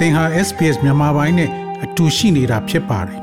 သင်ဟာ SPS မြန်မာပိုင်းနဲ့အတူရှိနေတာဖြစ်ပါတယ်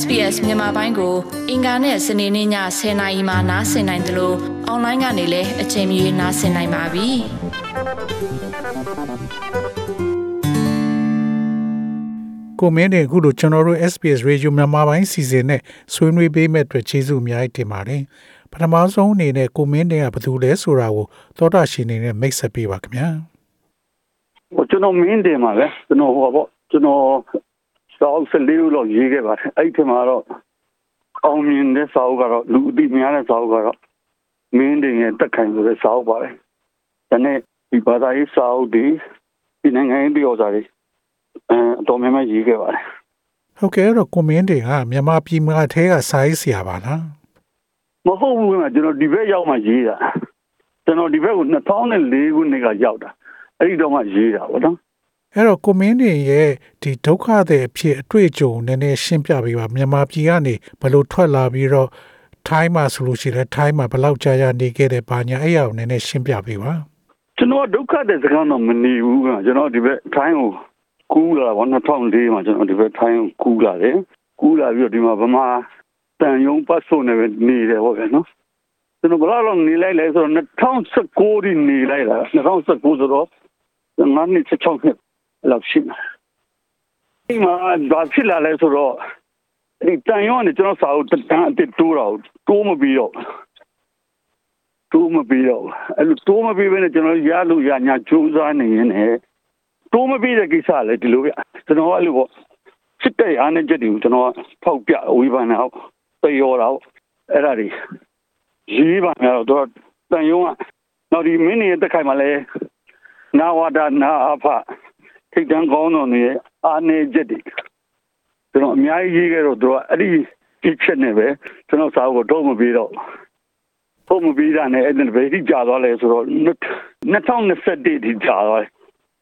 SBS မြန်မာပိုင်းကို အင်ကာနဲ့စနေနေ့ည10:00နာရီမှနားဆင်နိုင်တယ်လို့အွန်လိုင်းကနေလည်းအချိန်မီနားဆင်နိုင်ပါပြီ။ကိုမင်းတင်အခုလိုကျွန်တော်တို့ SPS Radio မြန်မာပိုင်းစီစဉ်နဲ့ဆွေးနွေးပေးမဲ့အတွက်ကျေးဇူးအများကြီးတင်ပါတယ်ပထမဆုံးအနေနဲ့ကိုမင်းတင်ကဘယ်သူလဲဆိုတာကိုသောတာရှင်နေနဲ့မိတ်ဆက်ပေးပါခင်ဗျာ ဟိုကျွန်တော်မင်းတင်ပါပဲကျွန်တော်ဟိုပေါ့ကျွန်တော်စာအုပ်၁၄ခုလောက်ရေးခဲ့ပါတယ်အဲ့ဒီမှာတော့အောင်မြင်တဲ့စာအုပ်ကတော့လူအသိများတဲ့စာအုပ်ကတော့မင်းတင်ရဲ့တက်ခိုင်ဆိုတဲ့စာအုပ်ပါတယ်ဒါနဲ့ဒီဘာသာရေးစာအုပ်ဒီဒီနိုင်ငံရေးပြောစာတွေအဲအတော်များများရေးခဲ့ပါတယ်ဟုတ်ကဲ့အဲ့တော့ကိုမင်းတင်ကမြန်မာပြည်မှာထဲကစာရေးဆရာပါလားမဟုတ်ဘူးကကျွန်တော်ဒီဘက်ရောက်မှရေးတာကျွန်တော်ဒီဘက်ကို2004ခုနှစ်ကရောက်တာ အဲ့ဒီတော့မှရေးတာဗောနော်အဲ့တော့ကိုမင်းတင်ရဲ့ဒီဒုက္ခတဲ့အဖြစ်အတွေ့အကြုံနည်းနည်းရှင်းပြပေးပါမြန်မာပြည်ကနေဘယ်လိုထွက်လာပြီးတော့ထိုင်းမှာဆိုလို့ရှိရင်ထိုင်းမှာဘယ်လောက်ကြာကြာနေခဲ့တဲ့ဘာညာအဲ့ရအောင်နည်းနည်းရှင်းပြပေးပါကျွန်တော်ဒုက္ခတဲ့စကားတော့မနေဘူးကကျွန်တော်ဒီဘက်ထိုင်းကိုကူးလာဗော2004မှာကျွန်တော်ဒီဘက်ထိုင်းကိုကူးလာတယ်ကူးလာပြီးတော့ဒီမှာဗမာတန်ယုံပတ်ဆိုနေပဲနေတယ်ဗောဗျာနော်ကျွန်တော်ဘယ်လောက်နေလိုက်လဲဆိုတော့2019ဒီနေလိုက်တာ2019ဆိုတော့ ငါးနှစ်6နှစ်လောက်ရှိမှာဒီမှာဘာဖြစ်လာလဲဆိုတော့ဒီတန်ယုံကနေကျွန်တော်စာအုပ်တန်းအစ်တိုးတော့တိုးမပြီးတော့တိုးမပြီးတော့အဲ့လိုတိုးမပြီးဘဲနဲ့ကျွန်တော်ရလို့ရညာကြိုးစားနေရင်လည်းတိုးမပြီးတဲ့ကိစ္စလည်းဒီလိုပြကျွန်တော်အဲ့လိုပေါ့စစ်တဲ့အားနဲ့ချက်တွေကိုကျွန်တော်ဖောက်ပြဝေဖန်တာဟုတ်သေရောတာဟုတ်အဲ့ဒါတွေရေးပါများတော့တန်ယုံကတော့ဒီမင်းရဲ့တက်ခိုင်မှာလဲ နာဝတာနာအဖထိတ်တန်းကောင်းတော်နေအားနေချက်တွေကျွန်တော်အများကြီးရေးခဲ့တော့သူကအဲ့ဒီကြည့်ချက်နဲ့ပဲကျွန်တော်စာအုပ်ကိုတော့မပြီးတော့ပုံမပြီးတာနဲ့အဲ့ဒါပဲဒီကြာသွားလဲဆိုတော့2021ဒီကြာသွား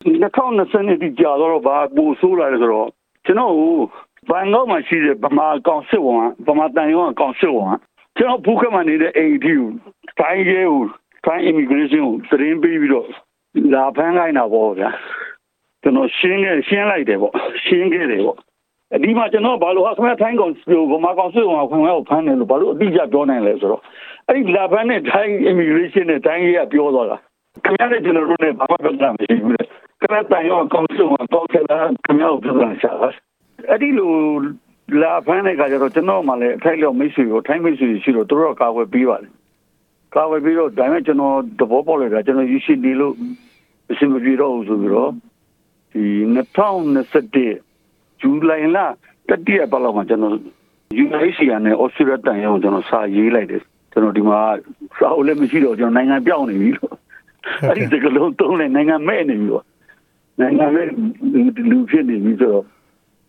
2020ဒီကြာတော့ဘာပူဆိုးလာလဲဆိုတော့ကျွန်တော်ဘန်ကောက်မှာရှိတဲ့ဗမာကောင်စစ်ဝန်ဗမာတန်ရုံးကောင်စစ်ဝန်ကျွန်တော်ဘူးခမနေတဲ့အိမ်ဒီကိုတိုင်းရဲကိုတိုင်း immigration ကိုသတင်းပေးပြီးတော့ လာဖမ်းခိုင်းတာပေါ့ဗျာကျွန်တော်ရှင်းခဲ့ရှင်းလိုက်တယ်ပေါ့ရှင်းခဲ့တယ်ပေါ့ဒီမှာကျွန်တော်ဘာလို့အခမဲ့ထိုင်းကောင်ဗမာကောင်စစ်ဝန်ကခွင့်ဝဲကိုဖမ်းတယ်လို့ဘာလို့အတိအကျပြောနိုင်လဲဆိုတော့အဲ့ဒီလာဖန်နဲ့တိုင်း immigration နဲ့တိုင်းရေးကပြောသွားတာခင်ဗျားနဲ့ကျွန်တော်တို့နဲ့ဘာမှပြောတာမရှိဘူးလေခဏတိုင်ရောကောင်းဆုံးတော့ခဲ့တာခင်ဗျားကိုပြောတာရှာပါအဲ့ဒီလိုလာဖန်တဲ့ခါကျတော့ကျွန်တော်မှလည်းအထိုက်လျောက်မိတ်ဆွေကိုထိုင်းမိတ်ဆွေရှိတော့တို့တော့ကာဝယ်ပြီးပါတယ် ကာဝယ်ပြီးတော့ဒါပေမဲ့ကျွန်တော်သဘောပေါက်လိုက်တာကျွန်တော်ယူရှိနေလို့အဆင်မပြေတော့ဘူးဆိုပြီးတော့ဒီ2021ဇူလိုင်လတတိယပတ်လောက်မှာကျွန်တော် UNHCR နဲ့ Australia တန်ရုံကျွန်တော်စာရေးလိုက်တယ်ကျွန်တော်ဒီမှာစာအုပ်လည်းမရှိတော့ကျွန်တော်နိုင်ငံပြောင်းနေပြီလို့အဲ့ဒီစကလုံးတုံးလိုက်နိုင်ငံမဲ့နေပြီပေါ့နိုင်ငံမဲ့လူဖြစ်နေပြီဆိုတော့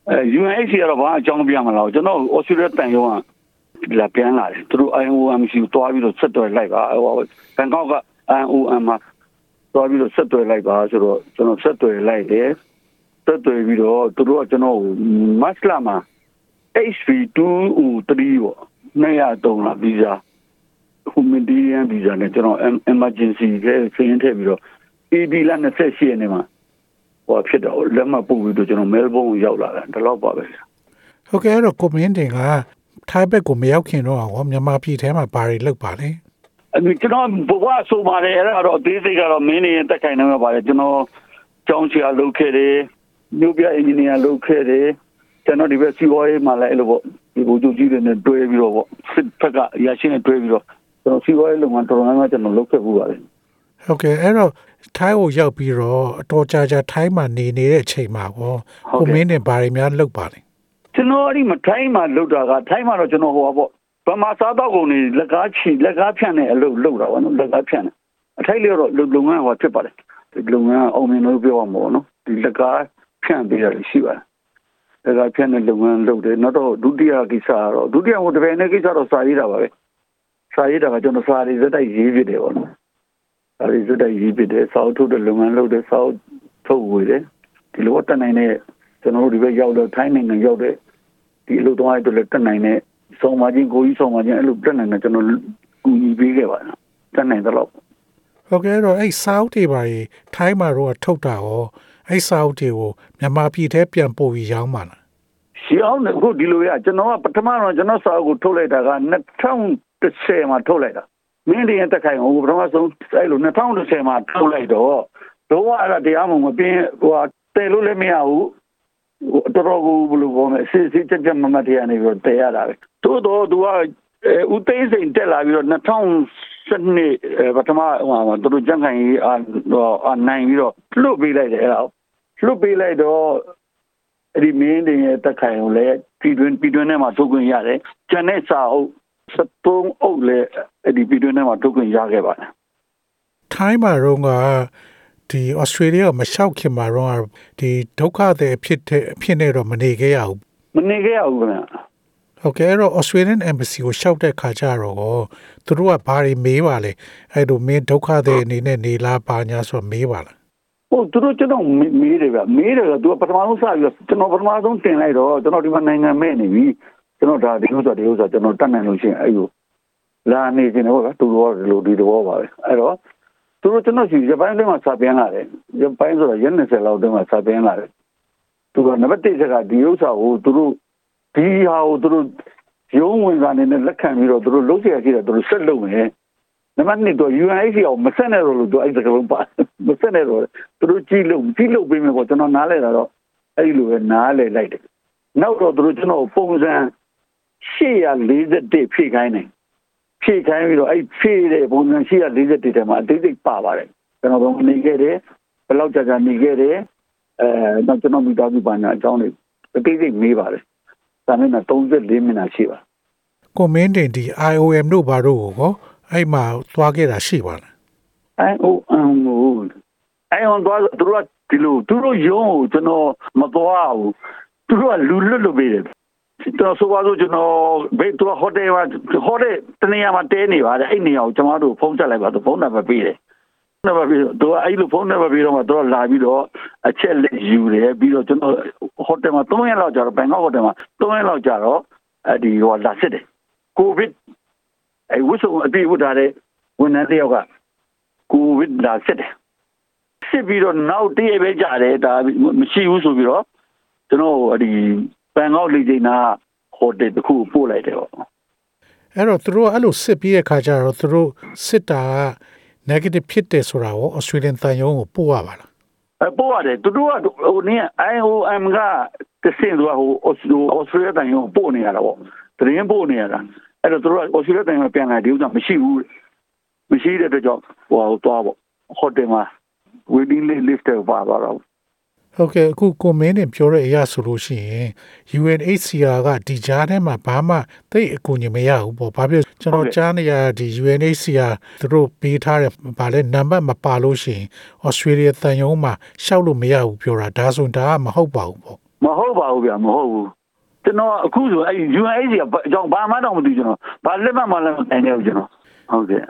အဲ UNHCR ကတော့ဘာအကြောင်းပြမလားကျွန်တော် Australia တန်ရုံက လာပြန်လာတယ်သူတို့ IOM ရှိတွားပြီးတော့ဆက်သွယ်လိုက်ပါဟိုဘန်ကောက်က IOM မှာတွားပြီးတော့ဆက်သွယ်လိုက်ပါဆိုတော့ကျွန်တော်ဆက်သွယ်လိုက်တယ်ဆက်သွယ်ပြီးတော့သူတို့ကကျွန်တော်မတ်လာမှာ HV203 ပေါ့203လားဗီဇာ humanitarian visa နဲ့ကျွန်တော် emergency ခဲဆင်းထည့်ပြီးတော့ AD လ28ရက်နေ့မှာဟောဖြစ်တော့လက်မှတ်ပို့ပြီးတော့ကျွန်တော်မဲလ်ဘုန်းကိုရောက်လာတယ်ဒီလောက်ပါပဲဟုတ်ကဲ့အဲ့တော့ကိုမင်းတင်က ထိုင်းဘက်ကိုမရောက်ခင်တော့ဟောမြန်မာပြည်ထဲမှာဘာတွေလုပ်ပါလဲအဲ့ကျွန်တော်ဘဝဆိုပါတယ်အဲ့ဒါတော့အသေးစိတ်ကတော့မင်းနေတက်ခိုင်နေမှာပါတယ်ကျွန်တော်ကျောင်းချာလုပ်ခဲ့တယ်မြို့ပြအင်ဂျင်နီယာလုပ်ခဲ့တယ်ကျွန်တော်ဒီဘက်စီဝါရေးမှာလည်းအဲ့လိုပေါ့ဒီဘူဂျူကြီးတွေနဲ့တွဲပြီးတော့ပေါ့စစ်ဖက်ကအရာရှိနဲ့တွဲပြီးတော့ကျွန်တော်စီဝါရေးလုပ်ငန်းတော်တော်များများကျွန်တော်လုပ်ခဲ့ပူပါတယ်ဟုတ်ကဲ့အဲ့တော့ထိုင်းကိုရောက်ပြီးတော့အတော်ကြာကြာထိုင်းမှာနေနေတဲ့အချိန်မှာကောကိုမင်းတင်ဘာတွေများလုပ်ပါလဲ ကျွန်တော်အဲ့ဒီမထိုင်းမှာလုပ်တာကထိုင်းမှာတော့ကျွန်တော်ဟိုပါပေါ့ဗမာစားတော့ကုန်နေလက်ကားချီလက်ကားဖြန့်နေအလုပ်လုပ်တာပေါ့နော်လက်ကားဖြန့်နေအထိုက်လျော်တော့လုပ်ငန်းဟောဖြစ်ပါတယ်ဒီလုပ်ငန်းအောင်မြင်လို့ပြောရမှာပေါ့နော်ဒီလက်ကားဖြန့်ပေးတာရှိပါတယ်လက်ကားဖြန့်တဲ့လုပ်ငန်းလုပ်တယ်နောက်တော့ဒုတိယကိစ္စကတော့ဒုတိယဟိုတပည့်နဲ့ကိစ္စတော့စာရေးတာပါပဲစာရေးတာကကျွန်တော်စာရေးစက်တိုက်ရေးဖြစ်တယ်ပေါ့နော်စာရေးစက်တိုက်ရေးဖြစ်တယ်စာအုပ်ထုတ်တဲ့လုပ်ငန်းလုပ်တယ်စာအုပ်ထုတ်ဝေတယ်ဒီလိုတက်နိုင်တဲ့ ကျွန်တော်တို့ဒီဘက်ရောက်တော့ထိုင်းနိုင်ငံရောက်တဲ့ဒီအလုပ်သမားတွေလည်းတက်နိုင်တဲ့ဆောင်မချင်းကိုကြီးဆောင်မချင်းအဲ့လိုတက်နိုင်တဲ့ကျွန်တော်ကူညီပေးခဲ့ပါတယ်တက်နိုင်တော့ဟုတ်ကဲ့အဲ့တော့အဲ့စောက်တွေပါကြီးထိုင်းမှာတော့ထုတ်တာရောအဲ့စာအုပ်တွေကိုမြန်မာပြည်ထဲပြန်ပို့ပြီးရောင်းပါလားရှောင်းအခုဒီလိုရကျွန်တော်ကပထမတော့ကျွန်တော်စာအုပ်ကိုထုတ်လိုက်တာက2010မှာထုတ်လိုက်တာမင်းဒီရဲ့တက်ခိုင်ဟိုပထမဆုံးအဲ့လို2010မှာထုတ်လိုက်တော့တော့အဲ့ဒါတရားမှမပြင်းဟိုတဲလို့လည်းမရဘူး တော်တော်ကိုဘယ်လိုပြောမလဲစစ်စစ်ကြကြမမတရားနေပြီးတဲရတာပဲတိုးတော့သူကဦးသိန်းစိန်တက်လာပြီးတော့2012ပထမဟိုမှာသူတို့ကြံ့ခိုင်ကြီးအာနိုင်ပြီးတော့လွတ်ပေးလိုက်တယ်အဲ့ဒါလွတ်ပေးလိုက်တော့အဲ့ဒီမင်းတင်ရဲ့တက်ခိုင်ကိုလည်းပြည်တွင်းပြည်တွင်းထဲမှာထုတ်ခွင့်ရတယ်ကျန်တဲ့စာအုပ်73အုပ်လည်းအဲ့ဒီပြည်တွင်းထဲမှာထုတ်ခွင့်ရခဲ့ပါတယ်ထိုင်းမှာတော့က ဒီဩစတြေးလျမလျှောက်ခင်မှာတော့ဒီဒုက္ခတဲ့အဖြစ်တဲ့အဖြစ်နဲ့တော့မနေခဲ့ရဘူးမနေခဲ့ရဘူးခင်ဗျာဟုတ်ကဲ့အဲ့တော့ Australian Embassy ကိုလျှောက်တဲ့ခါကျတော့သူတို့ကဘာတွေမေးပါလဲအဲ့လိုမင်းဒုက္ခတဲ့အနေနဲ့နေလားပါညာဆိုမေးပါလားဟုတ်သူတို့ကျွန်တော်မေးတယ်ဗျမေးတယ်ကသူကပထမဆုံးစပြီးတော့ကျွန်တော်ပထမဆုံးတင်လိုက်တော့ကျွန်တော်ဒီမှာနိုင်ငံမဲ့နေပြီကျွန်တော်ဒါဒီဥစ္စာဒီဥစ္စာကျွန်တော်တတ်နိုင်လို့ရှိရင်အဲ့လိုလာနေခြင်းတော့သူတို့ကဒီလိုဒီတော့ပါပဲအဲ့တော့ သူတို့ကျွန်တော်ရှိဂျပန်ထဲမှာစာပြန်လာတယ်ဂျပန်ဆိုတော့ရက်20လောက်တည်းမှာစာပြန်လာတယ်သူကနံပါတ်1ချက်ကဒီဥစ္စာကိုသူတို့ဒီဟာကိုသူတို့ရုံးဝင်ကနေနဲ့လက်ခံပြီးတော့သူတို့လုပ်เสียရှိတယ်သူတို့ဆက်လုပ်မယ်နံပါတ်2တော့ UNHCR ကိုမဆက်နဲ့တော့လို့သူအဲ့ဒါကလုံးပါမဆက်နဲ့တော့သူတို့ကြည့်လို့ကြည့်လို့ပြီးမယ်ပေါ့ကျွန်တော်နားလဲတာတော့အဲ့လိုပဲနားလဲလိုက်တယ်နောက်တော့သူတို့ကျွန်တော်ပုံစံ841ဖြည့်ခိုင်းတယ် ဖြည့်ခိုင်းပြီးတော့အဲ့ဖြည့်တဲ့ပုံစံ841ထဲမှာအသေးစိတ်ပါပါတယ်ကျွန်တော်တို့နေခဲ့တယ်ဘယ်လောက်ကြာကြာနေခဲ့တယ်အဲတော့ကျွန်တော်မိသားစုပါညာအကြောင်းတွေအသေးစိတ်မေးပါတယ်ဒါနဲ့34မိနစ်ရှိပါကိုမင်းတင်ဒီ IOM တို့ဘာတို့ကိုကောအဲ့မှာသွားခဲ့တာရှိပါလားအဲဟိုအမ်ဟိုအဲဟိုတော့သူတို့ကဒီလိုသူတို့ယုံကိုကျွန်တော်မသွားဘူးသူတို့ကလူလွတ်လွတ်ပေးတယ်ကျွန် တော်ဆိုပါစို့ကျွန်တော်ဘေးသူကဟိုတယ်မှာဟိုတယ်တနေရာမှာတဲနေပါတယ်အဲ့နေရာကိုကျွန်တော်တို့ဖုန်းဆက်လိုက်ပါသူဖုန်းနံပါတ်ပေးတယ်နံပါတ်ပြီးတော့သူကအဲ့လိုဖုန်းနံပါတ်ပြီးတော့မှသူကလာပြီးတော့အချက်လက်ယူတယ်ပြီးတော့ကျွန်တော်ဟိုတယ်မှာ3ရက်လောက်ကြာတော့ဘန်ကောက်ဟိုတယ်မှာ3ရက်လောက်ကြာတော့အဲ့ဒီဟိုလာစစ်တယ်ကိုဗစ်အဲ့ဝှစုံအပြည့်ဝတ်ထားတဲ့ဝန်ထမ်းတယောက်ကကိုဗစ်လာစစ်တယ်စစ်ပြီးတော့နောက်တည့်ရပဲကြာတယ်ဒါမရှိဘူးဆိုပြီးတော့ကျွန်တော်အဲ့ဒီ ဘန်ကောက်လေချိန်နာဟိုတယ်တစ်ခုပို့လိုက်တယ်ပေါ့အဲ့တော့သူတို့ကအဲ့လိုစစ်ပြီးတဲ့ခါကျတော့သူတို့စစ်တာက negative ဖြစ်တယ်ဆိုတာကို Australian တန်ယုံကိုပို့ရပါလားအပေါ်ရတယ်သူတို့ကဟိုနည်း IOM ကတစင်သူကဟိုအော်စအော်စတြေးလျတန်ရုံပို့နေရတာပေါ့တရင်ပို့နေရတာအဲ့တော့သူတို့ကအော်စတြေးလျတန်ရုံပြန်လာဒီဥစ္စာမရှိဘူးမရှိတဲ့အတွက်ကြောင့်ဟိုတော့ပေါ့ဟိုတယ်မှာ waiting list တွေပါသွားတော့ ဟုတ်ကဲ့အခုကိုမင်းတင်ပြောတဲ့အရာဆိုလို့ရှိရင် UNHCR ကဒီကြားထဲမှာဘာမှသိအကူအညီမရဘူးပေါ့ဘာဖြစ်ကျွန်တော်ကြားနေရဒီ UNHCR သူတို့ပေးထားတဲ့ဗာလဲနံပါတ်မပါလို့ရှိရင် Australia တန်ယုံမှာရှောက်လို့မရဘူးပြောတာဒါဆိုဒါကမဟုတ်ပါဘူးပေါ့မဟုတ်ပါဘူးဗျာမဟုတ်ဘူးကျွန်တော်အခုဆိုအဲ့ UNAID အကြောင်းဘာမှတော့မသိကျွန်တော်ဘာလက်မှတ်မှလည်းမနိုင်ဘူးကျွန်တော်ဟုတ်ကဲ့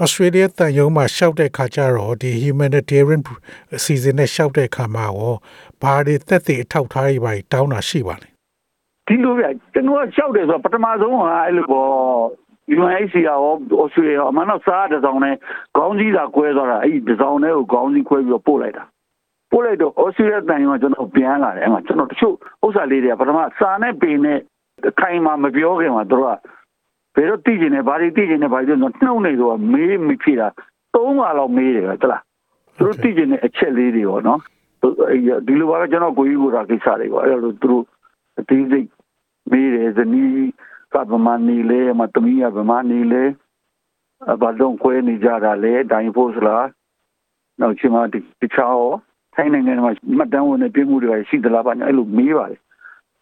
Australia တန်ယုံမှာရှောက်တဲ့ခါကျတော့ဒီ humanitarian အစီအစဉ်နဲ့ရှောက်တဲ့ခါမှာရောဘာတွေသက်သေအထောက်ထားတွေပါတောင်းတာရှိပါလဲဒီလိုဗျကျွန်တော်ရှောက်တယ်ဆိုတော့ပထမဆုံးကအဲ့လိုပေါ့ UNHCR ရော Australia ရောအမှန်တော့စားတဲ့ဆောင်နဲ့ခေါင်းကြီးသာကွဲသွားတာအဲ့ဒီဒီဆောင်နဲ့ကိုခေါင်းကြီးခွဲပြီးတော့ပို့လိုက်တာပို့လိုက်တော့ Australia တန်ရုံကကျွန်တော်ပြန်လာတယ်အဲ့မှာကျွန်တော်တချို့ဥစ္စာလေးတွေကပထမစာနဲ့ပေနဲ့ခိုင်မှာမပြောခင်မှာတို့က ဘယ်တော့တည်ကျင်နေဘာတွေတည်ကျင်နေဘာတွေတော့နှုတ်နေတော့မေးမဖြစ်တာသုံးပါလောက်မေးတယ်တလားသူတို့တည်ကျင်တဲ့အချက်လေးတွေပေါ့နော်ဒီလိုပါပဲကျွန်တော်ကိုကြီးကိုတာကိစ္စတွေပေါ့အဲ့လိုသူတို့အသေးစိတ်မေးတယ်ဇနီးကဗမာနေလေမတမီးကဗမာနေလေဘာတော့ခွဲနေကြတာလေဒိုင်ဖို့စလားနောက်ချင်မတခြားရောထိုင်းနိုင်ငံမှာမှတ်တမ်းဝင်တဲ့ပြည်မှုတွေရှိသလားပါအဲ့လိုမေးပါတယ်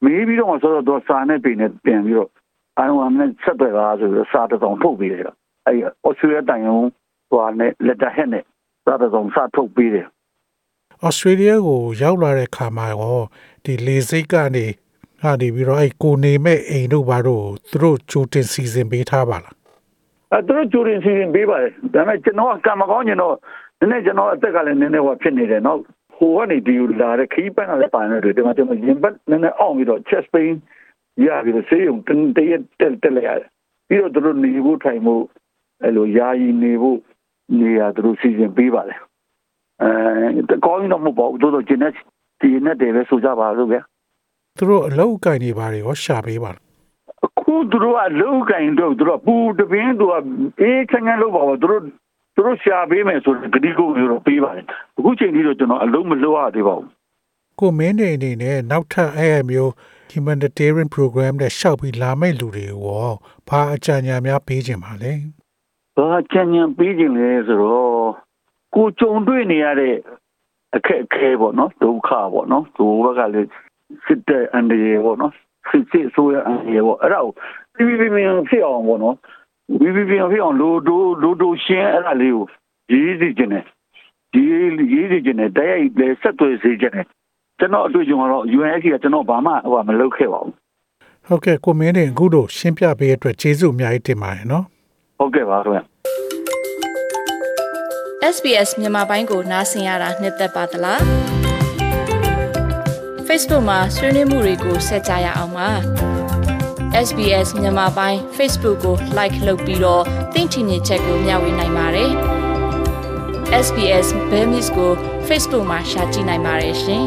မေးပြီးတော့ဆိုတော့တော့စာနဲ့ပြင်နဲ့ပြန်ပြီးတော့ အိုင်ဝမ်နဲ့ဆက်သွယ်လာဆိုတော့စာတစောင်ထုတ်ပေးတယ်အဲ့အော်စတြေးလျတိုင်ုံဟိုနဲ့လက်တဟက်နဲ့စာတစောင်စာထုတ်ပေးတယ် Australia ကိုရောက်လာတဲ့ခါမှာရောဒီလေစိတ်ကနေကနေပြီးတော့အဲ့ကိုနေမဲ့အိမ်တို့ဘာတို့သူတို့ကြိုတင်စီစဉ်ပေးထားပါလားအဲသူတို့ကြိုတင်စီစဉ်ပေးပါတယ်ဒါပေမဲ့ကျွန်တော်ကကံမကောင်းကျွန်တော်နည်းနည်းကျွန်တော်အသက်ကလည်းနည်းနည်းဟောဖြစ်နေတယ်နော်ဟိုကနေဒီလာတဲ့ခီးပန်းကလည်းပါနေတယ်ဒီမှာကျွန်တော်ရင်ပတ်နည်းနည်းအောင်ပြီးတော့ chest pain ရပြီးတော့ဆေးရုံတတရက်တက်တက်လိုက်ရတယ်ပြီးတော့သူတို့နေဖို့ထိုင်ဖို့အဲ့လိုယာယီနေဖို့နေရာသူတို့စီစဉ်ပေးပါတယ်အဲကောင်းရင်တော့မဟုတ်ပါဘူးတို့တော့ကျင်းနေဒီနဲ့တည်းပဲဆိုကြပါလို့ဗျာသူတို့အလောက်အကင်နေပါတွေရောရှာပေးပါလားအခုသူတို့ကလောက်ကင်တော့သူတို့ကပူတပင်းသူကအေးချမ်းချမ်းလုပ်ပါပါသူတို့သူတို့ရှာပေးမယ်ဆိုတော့ဂတိကိုမျိုးတော့ပေးပါတယ်အခုချိန်ကြီးတော့ကျွန်တော်အလုံးမလုပ်ရသေးပါဘူးကိုမင်းနေအနေနဲ့နောက်ထပ်အဲ့အမျိုး humanitarian program နဲ့ရှောက်ပြီးလာမဲ့လူတွေရောဘာအကြံဉာဏ်များပေးခြင်းပါလဲဘာချမ်းချမ်းပေးခြင်းလဲဆိုတော့ကိုကြုံတွေ့နေရတဲ့အခက်အခဲပေါ့နော်ဒုက္ခပေါ့နော်သူဘက်ကလည်းစစ်တဲ့အန်ဒီပေါ့နော်စစ်စစ်ဆိုရအန်ဒီပေါ့အဲ့ဒါကိုပြပြပြဖြစ်အောင်ပေါ့နော်ပြပြပြဖြစ်အောင်လိုဒိုလိုဒိုရှင်းအဲ့ဒါလေးကိုရေးစီခြင်းနဲ့ဒီရေးစီခြင်းနဲ့တရားရေးလည်းဆက်သွယ်စေခြင်းနဲ့ ကျွန်တော်အတွေ့အကြုံကတော့ UNSC ကကျွန်တော်ဘာမှဟိုမလုပ်ခဲ့ပါဘူးဟုတ်ကဲ့ကိုမင်းနေအခုတို့ရှင်းပြပေးတဲ့အတွက်ကျေးဇူးအများကြီးတင်ပါတယ်နော်ဟုတ်ကဲ့ပါခင်ဗျာ SBS မြန်မာပိုင်းကိုနားဆင်ရတာနှစ်သက်ပါတလား Facebook မှာဆွေးနွေးမှုတွေကိုဆက်ကြရအောင်ပါ SBS မြန်မာပိုင်း Facebook ကို like လုပ်ပြီးတော့သင်ချင်တဲ့ချက်ကိုမျှဝေနိုင်ပါတယ် SBS Bemis ကို Facebook မှာ share ကြည့်နိုင်ပါတယ်ရှင်